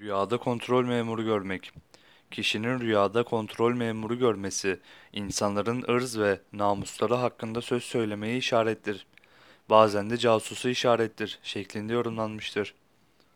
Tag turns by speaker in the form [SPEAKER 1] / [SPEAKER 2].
[SPEAKER 1] Rüyada kontrol memuru görmek. Kişinin rüyada kontrol memuru görmesi, insanların ırz ve namusları hakkında söz söylemeye işarettir. Bazen de casusu işarettir şeklinde yorumlanmıştır.